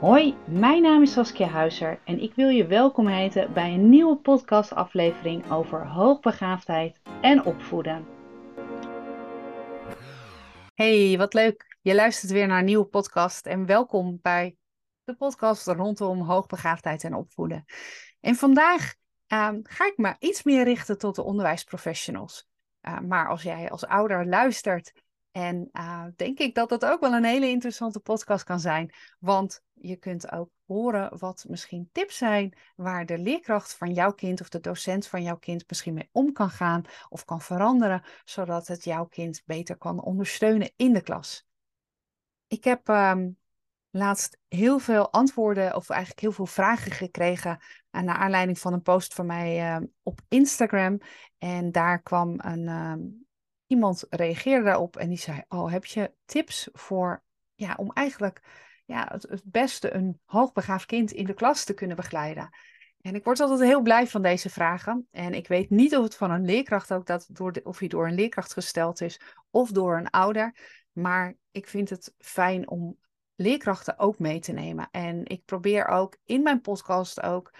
Hoi, mijn naam is Saskia Huizer en ik wil je welkom heten bij een nieuwe podcastaflevering over hoogbegaafdheid en opvoeden. Hey, wat leuk. Je luistert weer naar een nieuwe podcast en welkom bij de podcast rondom hoogbegaafdheid en opvoeden. En vandaag ehm, ga ik me iets meer richten tot de onderwijsprofessionals. Uh, maar als jij als ouder luistert en uh, denk ik dat dat ook wel een hele interessante podcast kan zijn. Want je kunt ook horen wat misschien tips zijn waar de leerkracht van jouw kind of de docent van jouw kind misschien mee om kan gaan of kan veranderen, zodat het jouw kind beter kan ondersteunen in de klas. Ik heb um, laatst heel veel antwoorden of eigenlijk heel veel vragen gekregen uh, naar aanleiding van een post van mij uh, op Instagram. En daar kwam een, uh, iemand reageerde daarop en die zei: Oh, heb je tips voor ja, om eigenlijk ja, het, beste een hoogbegaafd kind in de klas te kunnen begeleiden? En ik word altijd heel blij van deze vragen. En ik weet niet of het van een leerkracht ook dat door of hij door een leerkracht gesteld is of door een ouder. Maar ik vind het fijn om leerkrachten ook mee te nemen. En ik probeer ook in mijn podcast ook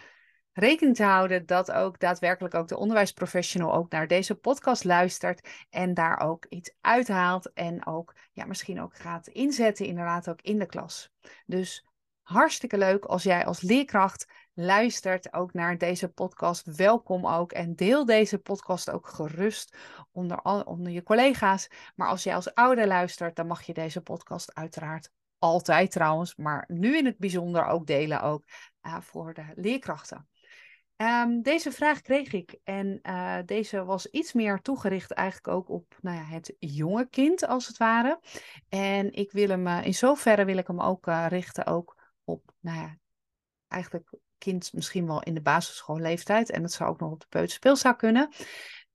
rekening te houden dat ook daadwerkelijk ook de onderwijsprofessional ook naar deze podcast luistert en daar ook iets uithaalt en ook ja, misschien ook gaat inzetten inderdaad ook in de klas. Dus hartstikke leuk als jij als leerkracht luistert ook naar deze podcast. Welkom ook en deel deze podcast ook gerust onder, onder je collega's. Maar als jij als ouder luistert, dan mag je deze podcast uiteraard altijd trouwens, maar nu in het bijzonder ook delen ook uh, voor de leerkrachten. Um, deze vraag kreeg ik en uh, deze was iets meer toegericht eigenlijk ook op nou ja, het jonge kind als het ware. En ik wil hem, uh, in zoverre wil ik hem ook uh, richten ook op, nou ja, eigenlijk kind misschien wel in de basisschoolleeftijd. En dat zou ook nog op de peuterspeelzaal kunnen.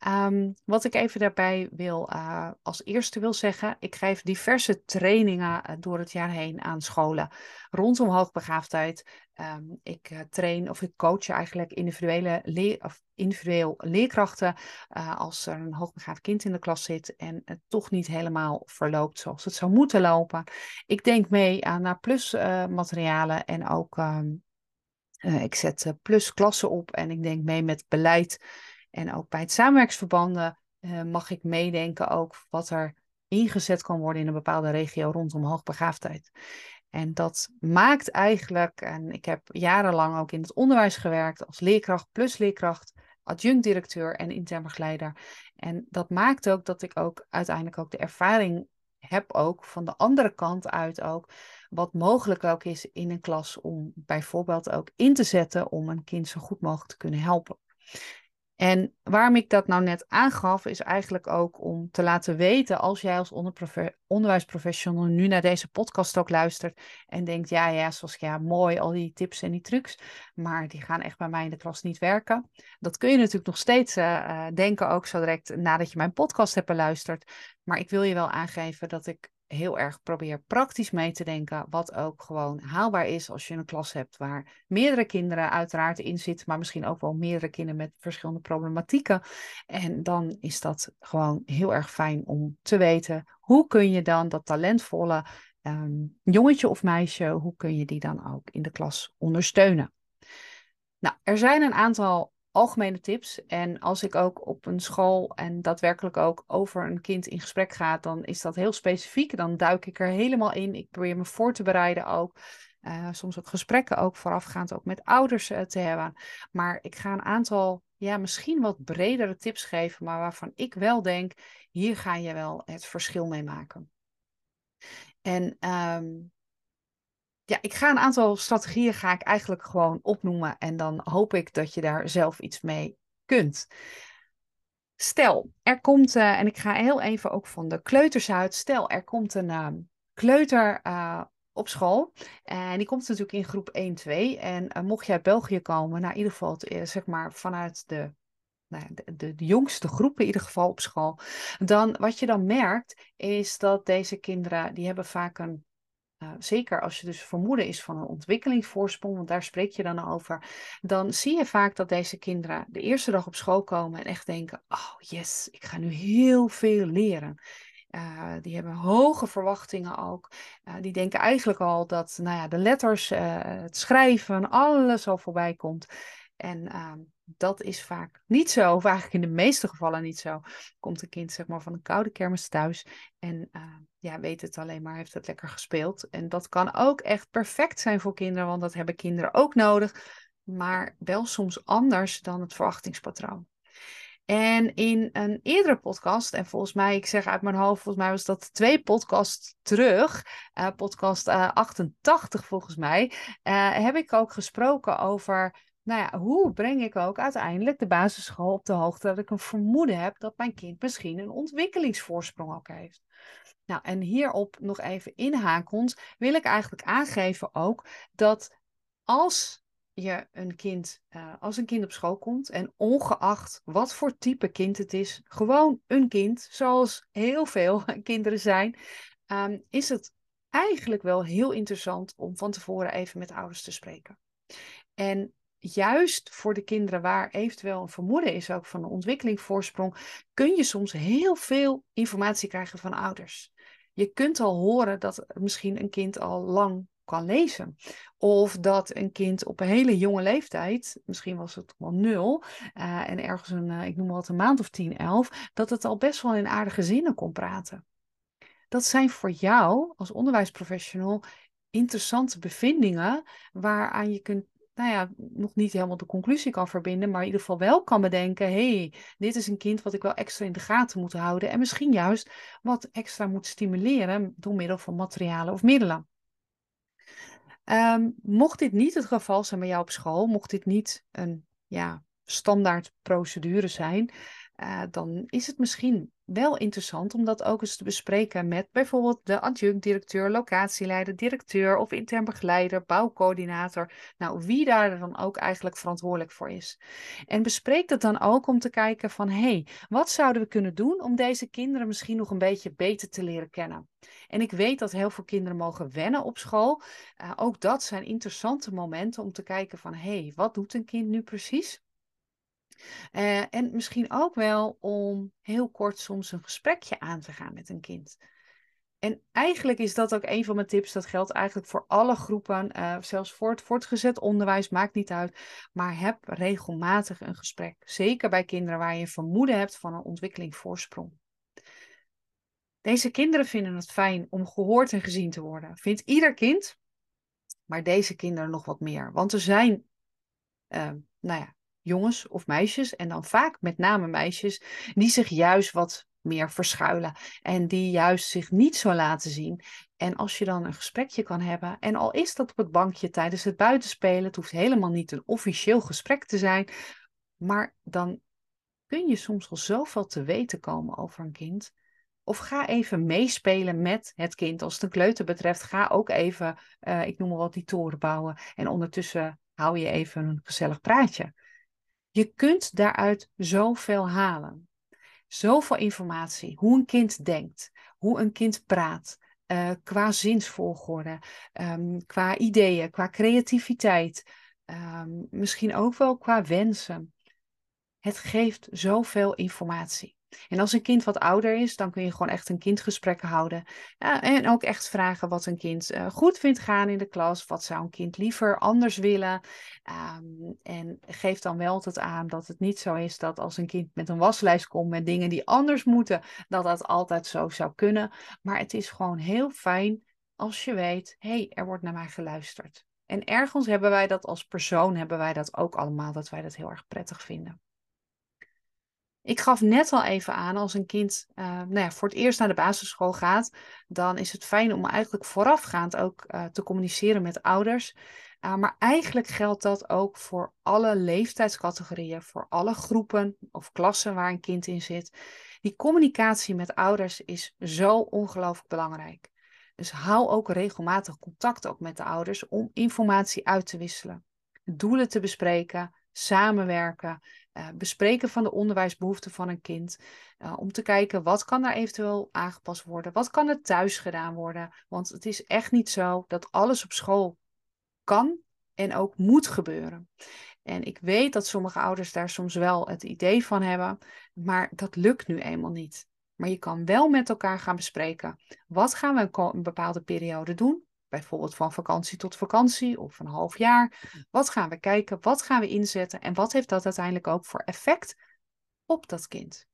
Um, wat ik even daarbij wil, uh, als eerste wil zeggen, ik geef diverse trainingen uh, door het jaar heen aan scholen rondom hoogbegaafdheid. Um, ik uh, train of ik coach eigenlijk individuele of individueel leerkrachten als er een hoogbegaafd kind in de klas zit en het toch niet helemaal verloopt zoals het zou moeten lopen. Ik denk mee aan naar plus materialen en ook um, ik zet plus klassen op en ik denk mee met beleid en ook bij het samenwerksverbanden uh, mag ik meedenken ook wat er ingezet kan worden in een bepaalde regio rondom hoogbegaafdheid. En dat maakt eigenlijk, en ik heb jarenlang ook in het onderwijs gewerkt als leerkracht plus leerkracht, adjunct-directeur en intern begeleider. En dat maakt ook dat ik ook uiteindelijk ook de ervaring heb ook van de andere kant uit ook, wat mogelijk ook is in een klas om bijvoorbeeld ook in te zetten om een kind zo goed mogelijk te kunnen helpen. En waarom ik dat nou net aangaf, is eigenlijk ook om te laten weten, als jij als onderwijsprofessional nu naar deze podcast ook luistert en denkt, ja, ja, zoals ja, mooi, al die tips en die trucs, maar die gaan echt bij mij in de klas niet werken. Dat kun je natuurlijk nog steeds uh, denken, ook zo direct nadat je mijn podcast hebt beluisterd. Maar ik wil je wel aangeven dat ik heel erg probeer praktisch mee te denken, wat ook gewoon haalbaar is als je een klas hebt waar meerdere kinderen uiteraard in zitten, maar misschien ook wel meerdere kinderen met verschillende problematieken. En dan is dat gewoon heel erg fijn om te weten, hoe kun je dan dat talentvolle um, jongetje of meisje, hoe kun je die dan ook in de klas ondersteunen? Nou, er zijn een aantal algemene tips. En als ik ook op een school en daadwerkelijk ook over een kind in gesprek ga, dan is dat heel specifiek. Dan duik ik er helemaal in. Ik probeer me voor te bereiden ook. Uh, soms ook gesprekken ook voorafgaand ook met ouders uh, te hebben. Maar ik ga een aantal, ja, misschien wat bredere tips geven, maar waarvan ik wel denk, hier ga je wel het verschil mee maken. En um, ja, ik ga een aantal strategieën ga ik eigenlijk gewoon opnoemen en dan hoop ik dat je daar zelf iets mee kunt. Stel, er komt, uh, en ik ga heel even ook van de kleuters uit. Stel, er komt een uh, kleuter uh, op school. En die komt natuurlijk in groep 1, 2. En mocht je uit België komen, nou in ieder geval zeg maar vanuit de nou de, de, jongste groep in ieder geval op school. Dan wat je dan merkt, is dat deze kinderen, die hebben vaak een uh, zeker als je dus vermoeden is van een ontwikkelingsvoorsprong, want daar spreek je dan over, dan zie je vaak dat deze kinderen de eerste dag op school komen en echt denken: Oh yes, ik ga nu heel veel leren. Uh, die hebben hoge verwachtingen ook. Uh, die denken eigenlijk al dat nou ja, de letters, uh, het schrijven, alles al voorbij komt. En ehm, dat is vaak niet zo, of eigenlijk in de meeste gevallen niet zo. Komt een kind zeg maar van een koude kermis thuis en ja, weet het alleen maar, heeft het lekker gespeeld. En dat kan ook echt perfect zijn voor kinderen, want dat hebben kinderen ook nodig. Maar wel soms anders dan het verwachtingspatroon. En in een eerdere podcast, en volgens mij, ik zeg uit mijn hoofd, volgens mij was dat twee podcasts terug, uh, podcast eh, 88 volgens mij, uh, heb ik ook gesproken over, nou ja, hoe breng ik ook uiteindelijk de basisschool op de hoogte dat ik een vermoeden heb dat mijn kind misschien een ontwikkelingsvoorsprong ook heeft. Nou, en hierop nog even inhakend wil ik eigenlijk aangeven ook dat als je een kind, uh, als een kind op school komt en ongeacht wat voor type kind het is, gewoon een kind, zoals heel veel kinderen zijn, um, is het eigenlijk wel heel interessant om van tevoren even met ouders te spreken. En juist voor de kinderen waar eventueel een vermoeden is ook van een ontwikkelingsvoorsprong, kun je soms heel veel informatie krijgen van ouders. Je kunt al horen dat misschien een kind al lang kan lezen. Of dat een kind op een hele jonge leeftijd, misschien was het wel nul, uh, en ergens een, uh, ik noem maar wat, een maand of tien, elf, dat het al best wel in aardige zinnen kon praten. Dat zijn voor jou als onderwijsprofessional interessante bevindingen waaraan je kunt nou ja, nog niet helemaal de conclusie kan verbinden, maar in ieder geval wel kan bedenken: hey, dit is een kind wat ik wel extra in de gaten moet houden. En misschien juist wat extra moet stimuleren door middel van materialen of middelen. Um, mocht dit niet het geval zijn bij jou op school, mocht dit niet een ja, standaard procedure zijn, uh, dan is het misschien wel interessant om dat ook eens te bespreken met bijvoorbeeld de adjunct-directeur, locatieleider, directeur of intern begeleider, bouwcoördinator. Nou, wie daar dan ook eigenlijk verantwoordelijk voor is. En bespreek dat dan ook om te kijken van, hé, hey, wat zouden we kunnen doen om deze kinderen misschien nog een beetje beter te leren kennen? En ik weet dat heel veel kinderen mogen wennen op school. Uh, ook dat zijn interessante momenten om te kijken van, hé, hey, wat doet een kind nu precies? Uh, en misschien ook wel om heel kort soms een gesprekje aan te gaan met een kind. En eigenlijk is dat ook een van mijn tips. Dat geldt eigenlijk voor alle groepen, uh, zelfs voor het voortgezet onderwijs, maakt niet uit. Maar heb regelmatig een gesprek. Zeker bij kinderen waar je vermoeden hebt van een ontwikkelingsvoorsprong. Deze kinderen vinden het fijn om gehoord en gezien te worden. Vindt ieder kind, maar deze kinderen nog wat meer. Want er zijn, uh, nou ja, jongens of meisjes, en dan vaak met name meisjes, die zich juist wat meer verschuilen en die juist zich niet zo laten zien. En als je dan een gesprekje kan hebben, en al is dat op het bankje tijdens het buitenspelen, het hoeft helemaal niet een officieel gesprek te zijn, maar dan kun je soms al zoveel te weten komen over een kind. Of ga even meespelen met het kind. Als het een kleuter betreft, ga ook even, uh, ik noem maar wat, die toren bouwen. En ondertussen hou je even een gezellig praatje. Je kunt daaruit zoveel halen. Zoveel informatie. Hoe een kind denkt, hoe een kind praat, uh, qua zinsvolgorde, um, qua ideeën, qua creativiteit, um, misschien ook wel qua wensen. Het geeft zoveel informatie. En als een kind wat ouder is, dan kun je gewoon echt een kindgesprek houden. en ook echt vragen wat een kind uh, goed vindt gaan in de klas. Wat zou een kind liever anders willen? Um, en geef dan wel het aan dat het niet zo is dat als een kind met een waslijst komt met dingen die anders moeten, dat dat altijd zo zou kunnen. Maar het is gewoon heel fijn als je weet, hé, hey, er wordt naar mij geluisterd. En ergens hebben wij dat als persoon, hebben wij dat ook allemaal, dat wij dat heel erg prettig vinden. Ik gaf net al even aan, als een kind uh, nou ja, voor het eerst naar de basisschool gaat, dan is het fijn om eigenlijk voorafgaand ook uh, te communiceren met ouders. Uh, maar eigenlijk geldt dat ook voor alle leeftijdscategorieën, voor alle groepen of klassen waar een kind in zit. Die communicatie met ouders is zo ongelooflijk belangrijk. Dus hou ook regelmatig contact ook met de ouders om informatie uit te wisselen, doelen te bespreken, samenwerken, uh, bespreken van de onderwijsbehoeften van een kind. Uh, om te kijken wat kan er eventueel aangepast worden, wat kan er thuis gedaan worden. Want het is echt niet zo dat alles op school kan en ook moet gebeuren. En ik weet dat sommige ouders daar soms wel het idee van hebben, maar dat lukt nu eenmaal niet. Maar je kan wel met elkaar gaan bespreken. Wat gaan we een bepaalde periode doen? Bijvoorbeeld van vakantie tot vakantie of een half jaar. Wat gaan we kijken? Wat gaan we inzetten? En wat heeft dat uiteindelijk ook voor effect op dat kind?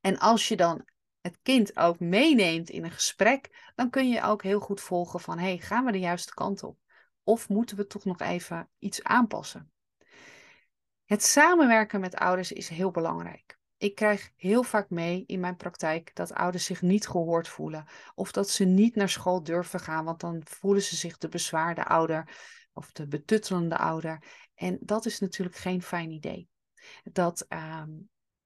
En als je dan het kind ook meeneemt in een gesprek, dan kun je ook heel goed volgen van, hey, gaan we de juiste kant op? Of moeten we toch nog even iets aanpassen? Het samenwerken met ouders is heel belangrijk. Ik krijg heel vaak mee in mijn praktijk dat ouders zich niet gehoord voelen. Of dat ze niet naar school durven gaan, want dan voelen ze zich de bezwaarde ouder of de betuttelende ouder. En dat is natuurlijk geen fijn idee. Dat ehm,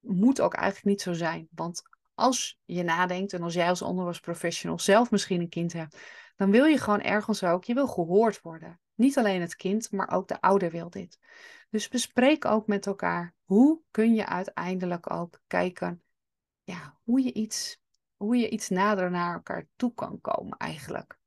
moet ook eigenlijk niet zo zijn. Want als je nadenkt en als jij als onderwijsprofessional zelf misschien een kind hebt, dan wil je gewoon ergens ook, je wil gehoord worden. Niet alleen het kind, maar ook de ouder wil dit. Dus bespreek ook met elkaar hoe kun je uiteindelijk ook kijken ja, hoe, je iets, hoe je iets nader naar elkaar toe kan komen eigenlijk.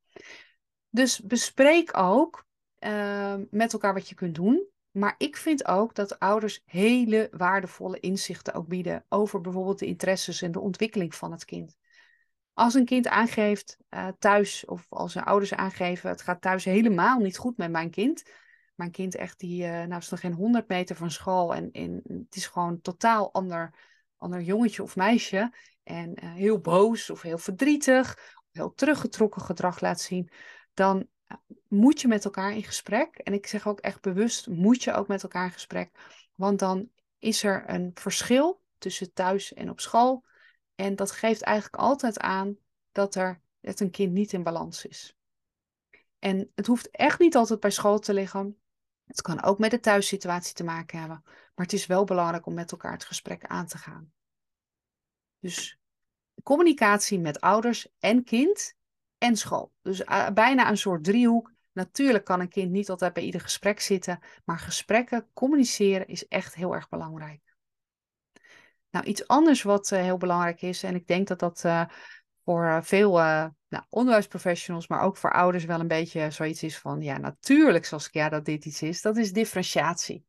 Dus bespreek ook uh, met elkaar wat je kunt doen. Maar ik vind ook dat ouders hele waardevolle inzichten ook bieden over bijvoorbeeld de interesses en de ontwikkeling van het kind. Als een kind aangeeft uh, thuis, of als zijn ouders aangeven, het gaat thuis helemaal niet goed met mijn kind. Mijn kind echt, die, uh, nou is nog geen 100 meter van school en, en het is gewoon totaal ander, ander jongetje of meisje. En uh, heel boos of heel verdrietig, of heel teruggetrokken gedrag laat zien. Dan moet je met elkaar in gesprek. En ik zeg ook echt bewust, moet je ook met elkaar in gesprek. Want dan is er een verschil tussen thuis en op school. En dat geeft eigenlijk altijd aan dat er dat een kind niet in balans is. En het hoeft echt niet altijd bij school te liggen. Het kan ook met de thuissituatie te maken hebben. Maar het is wel belangrijk om met elkaar het gesprek aan te gaan. Dus communicatie met ouders en kind en school. Dus uh, bijna een soort driehoek. Natuurlijk kan een kind niet altijd bij ieder gesprek zitten, maar gesprekken, communiceren is echt heel erg belangrijk. Nou, iets anders wat uh, heel belangrijk is, en ik denk dat dat uh, voor veel nou, onderwijsprofessionals, maar ook voor ouders wel een beetje zoiets is van, ja, natuurlijk Saskia dat dit iets is, dat is differentiatie.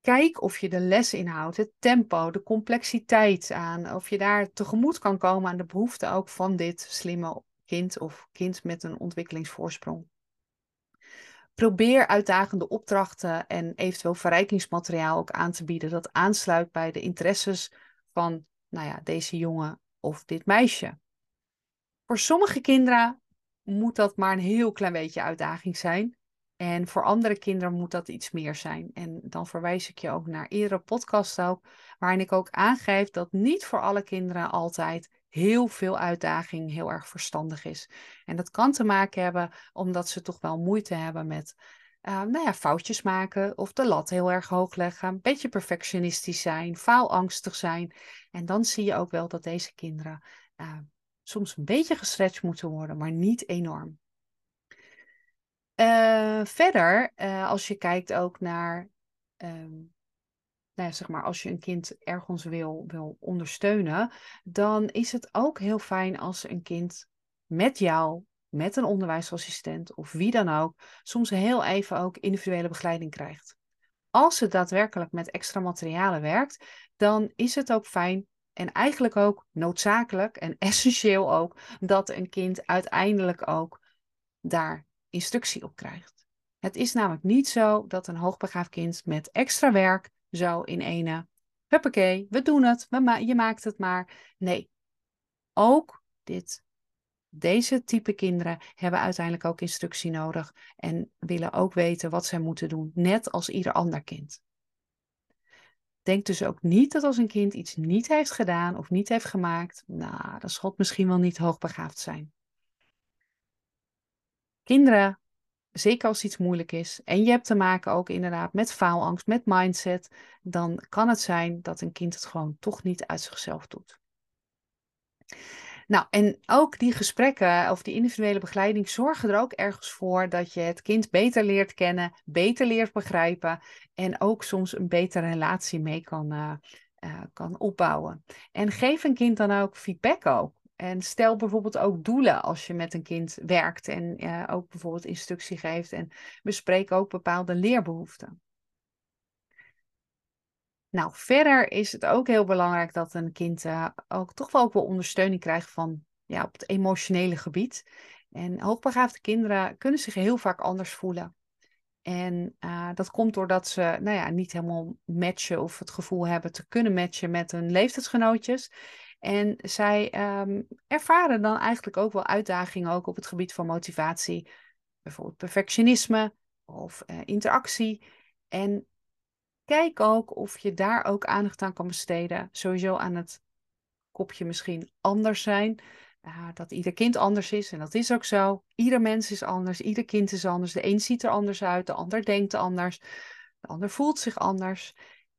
Kijk of je de lesinhoud, het tempo, de complexiteit aan, of je daar tegemoet kan komen aan de behoeften ook van dit slimme kind of kind met een ontwikkelingsvoorsprong. Probeer uitdagende opdrachten en eventueel verrijkingsmateriaal ook aan te bieden dat aansluit bij de interesses van nou ja, deze jongen of dit meisje. Voor sommige kinderen moet dat maar een heel klein beetje uitdaging zijn. En voor andere kinderen moet dat iets meer zijn. En dan verwijs ik je ook naar eerdere podcasts ook, waarin ik ook aangeef dat niet voor alle kinderen altijd heel veel uitdaging heel erg verstandig is. En dat kan te maken hebben omdat ze toch wel moeite hebben met uh, nou ja, foutjes maken of de lat heel erg hoog leggen, een beetje perfectionistisch zijn, faalangstig zijn. En dan zie je ook wel dat deze kinderen uh, soms een beetje gestretched moeten worden, maar niet enorm. Uh, verder, als je kijkt ook naar, um, nou zeg maar, als je een kind ergens wil, wil ondersteunen, dan is het ook heel fijn als een kind met jou, met een onderwijsassistent of wie dan ook, soms heel even ook individuele begeleiding krijgt. Als het daadwerkelijk met extra materialen werkt, dan is het ook fijn en eigenlijk ook noodzakelijk en essentieel ook dat een kind uiteindelijk ook daar instructie op krijgt. Het is namelijk niet zo dat een hoogbegaafd kind met extra werk zo in ene, huppakee, we doen het, je maakt het maar. Nee, ook dit, deze type kinderen hebben uiteindelijk ook instructie nodig en willen ook weten wat zij moeten doen, net als ieder ander kind. Denk dus ook niet dat als een kind iets niet heeft gedaan of niet heeft gemaakt, nou, zal het misschien wel niet hoogbegaafd zijn. Kinderen, zeker als iets moeilijk is en je hebt te maken ook inderdaad met faalangst, met mindset, dan kan het zijn dat een kind het gewoon toch niet uit zichzelf doet. Nou, en ook die gesprekken of die individuele begeleiding zorgen er ook ergens voor dat je het kind beter leert kennen, beter leert begrijpen en ook soms een betere relatie mee kan, uh, uh, kan opbouwen. En geef een kind dan ook feedback ook. En stel bijvoorbeeld ook doelen als je met een kind werkt en ook bijvoorbeeld instructie geeft en bespreek ook bepaalde leerbehoeften. Nou, verder is het ook heel belangrijk dat een kind uh, ook toch wel ook wel ondersteuning krijgt van ja, op het emotionele gebied. En hoogbegaafde kinderen kunnen zich heel vaak anders voelen. En uh, dat komt doordat ze nou ja, niet helemaal matchen of het gevoel hebben te kunnen matchen met hun leeftijdsgenootjes. En zij um, ervaren dan eigenlijk ook wel uitdagingen ook op het gebied van motivatie. Bijvoorbeeld perfectionisme of uh, interactie. En kijk ook of je daar ook aandacht aan kan besteden. Sowieso aan het kopje misschien anders zijn. Uh, dat ieder kind anders is en dat is ook zo. Ieder mens is anders, ieder kind is anders. De een ziet er anders uit, de ander denkt anders, de ander voelt zich anders.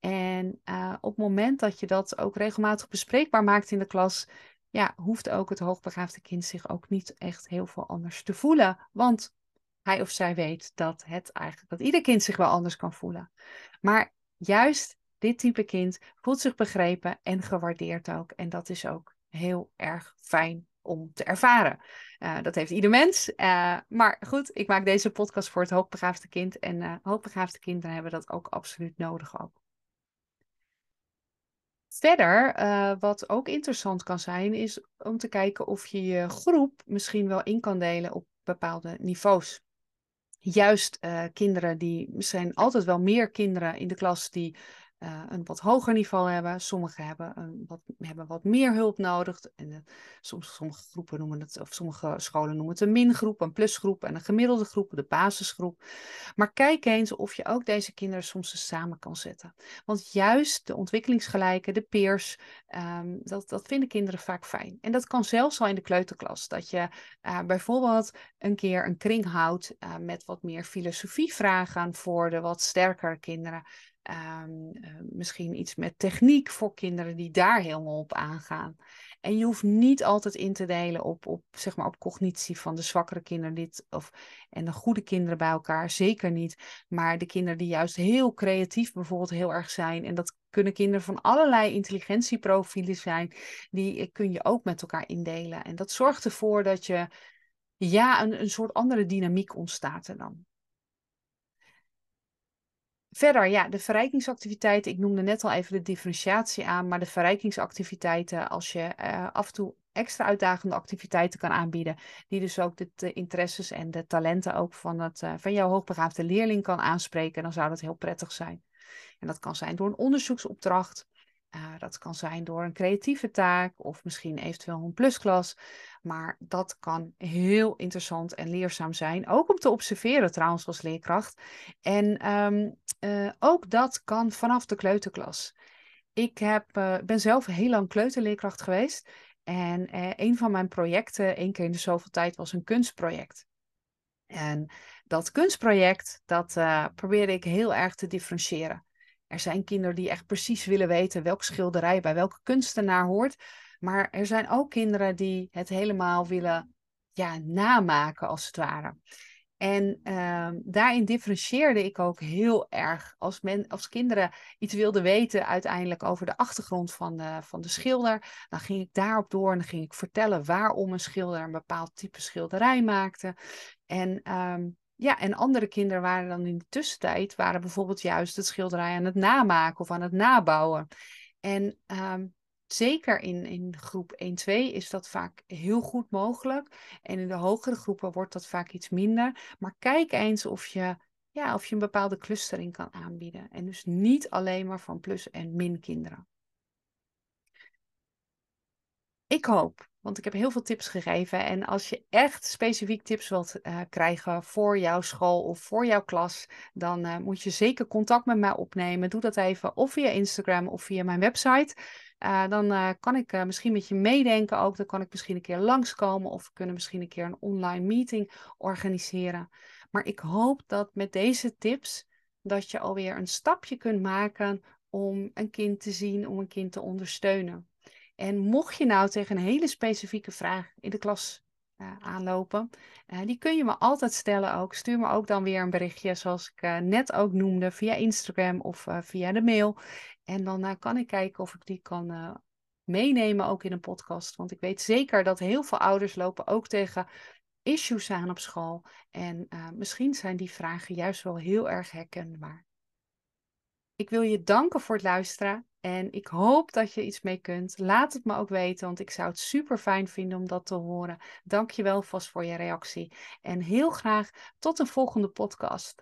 En uh, op het moment dat je dat ook regelmatig bespreekbaar maakt in de klas, ja, hoeft ook het hoogbegaafde kind zich ook niet echt heel veel anders te voelen. Want hij of zij weet dat het eigenlijk dat ieder kind zich wel anders kan voelen. Maar juist dit type kind voelt zich begrepen en gewaardeerd ook. En dat is ook heel erg fijn om te ervaren. Uh, dat heeft ieder mens. Uh, maar goed, ik maak deze podcast voor het hoogbegaafde kind. En hoogbegaafde kinderen hebben dat ook absoluut nodig ook. Verder, wat ook interessant kan zijn, is om te kijken of je je groep misschien wel in kan delen op bepaalde niveaus. Juist kinderen die, er zijn altijd wel meer kinderen in de klas die uh, een wat hoger niveau hebben. Sommigen hebben, een wat, hebben wat meer hulp nodig. En de, soms, sommige groepen noemen het, of sommige scholen noemen het een mingroep, een plusgroep en een gemiddelde groep, de basisgroep. Maar kijk eens of je ook deze kinderen soms eens samen kan zetten. Want juist de ontwikkelingsgelijken, de peers, um, dat, dat vinden kinderen vaak fijn. En dat kan zelfs al in de kleuterklas. Dat je uh, bijvoorbeeld een keer een kring houdt met wat meer filosofievragen voor de wat sterkere kinderen. Um, uh, misschien iets met techniek voor kinderen die daar helemaal op aangaan. En je hoeft niet altijd in te delen op, op, zeg maar op cognitie van de zwakkere kinderen dit, of, en de goede kinderen bij elkaar. Zeker niet. Maar de kinderen die juist heel creatief bijvoorbeeld heel erg zijn. En dat kunnen kinderen van allerlei intelligentieprofielen zijn. Die eh, kun je ook met elkaar indelen. En dat zorgt ervoor dat je ja, een, een soort andere dynamiek ontstaat er dan. Verder, ja, de verrijkingsactiviteiten. Ik noemde net al even de differentiatie aan, maar de verrijkingsactiviteiten, als je uh, af en toe extra uitdagende activiteiten kan aanbieden, die dus ook de, interesses en de talenten ook van, het, uh, van jouw hoogbegaafde leerling kan aanspreken, dan zou dat heel prettig zijn. En dat kan zijn door een onderzoeksopdracht, uh, dat kan zijn door een creatieve taak of misschien eventueel een plusklas. Maar dat kan heel interessant en leerzaam zijn. Ook om te observeren trouwens als leerkracht. En um, uh, ook dat kan vanaf de kleuterklas. Ik heb, uh, ben zelf heel lang kleuterleerkracht geweest. En een van mijn projecten, één keer in de zoveel tijd, was een kunstproject. En dat kunstproject, dat probeerde ik heel erg te differentiëren. Er zijn kinderen die echt precies willen weten welk schilderij bij welke kunstenaar hoort. Maar er zijn ook kinderen die het helemaal willen ja, namaken, als het ware. En uh, daarin differentieerde ik ook heel erg. Als, men, als kinderen iets wilden weten uiteindelijk over de achtergrond van de, van de schilder, dan ging ik daarop door en dan ging ik vertellen waarom een schilder een bepaald type schilderij maakte. En um, ja, en andere kinderen waren dan in de tussentijd, waren bijvoorbeeld juist het schilderij aan het namaken of aan het nabouwen. En um, zeker in, in groep 1, 2 is dat vaak heel goed mogelijk. En in de hogere groepen wordt dat vaak iets minder. Maar kijk eens of je, ja, of je een bepaalde clustering kan aanbieden. En dus niet alleen maar van plus- en min kinderen. Ik hoop want ik heb heel veel tips gegeven. En als je echt specifiek tips wilt uh, krijgen voor jouw school of voor jouw klas, dan uh, moet je zeker contact met mij opnemen. Doe dat even of via Instagram of via mijn website. Uh, dan kan ik misschien met je meedenken ook. Dan kan ik misschien een keer langskomen of we kunnen misschien een keer een online meeting organiseren. Maar ik hoop dat met deze tips dat je alweer een stapje kunt maken om een kind te zien, om een kind te ondersteunen. En mocht je nou tegen een hele specifieke vraag in de klas uh, aanlopen, uh, die kun je me altijd stellen ook. Stuur me ook dan weer een berichtje, zoals ik uh, net ook noemde, via Instagram of via de mail. En dan kan ik kijken of ik die kan meenemen ook in een podcast. Want ik weet zeker dat heel veel ouders lopen ook tegen issues aan op school. En misschien zijn die vragen juist wel heel erg herkenbaar. Ik wil je danken voor het luisteren en ik hoop dat je iets mee kunt. Laat het me ook weten, want ik zou het super fijn vinden om dat te horen. Dank je wel vast voor je reactie en heel graag tot een volgende podcast.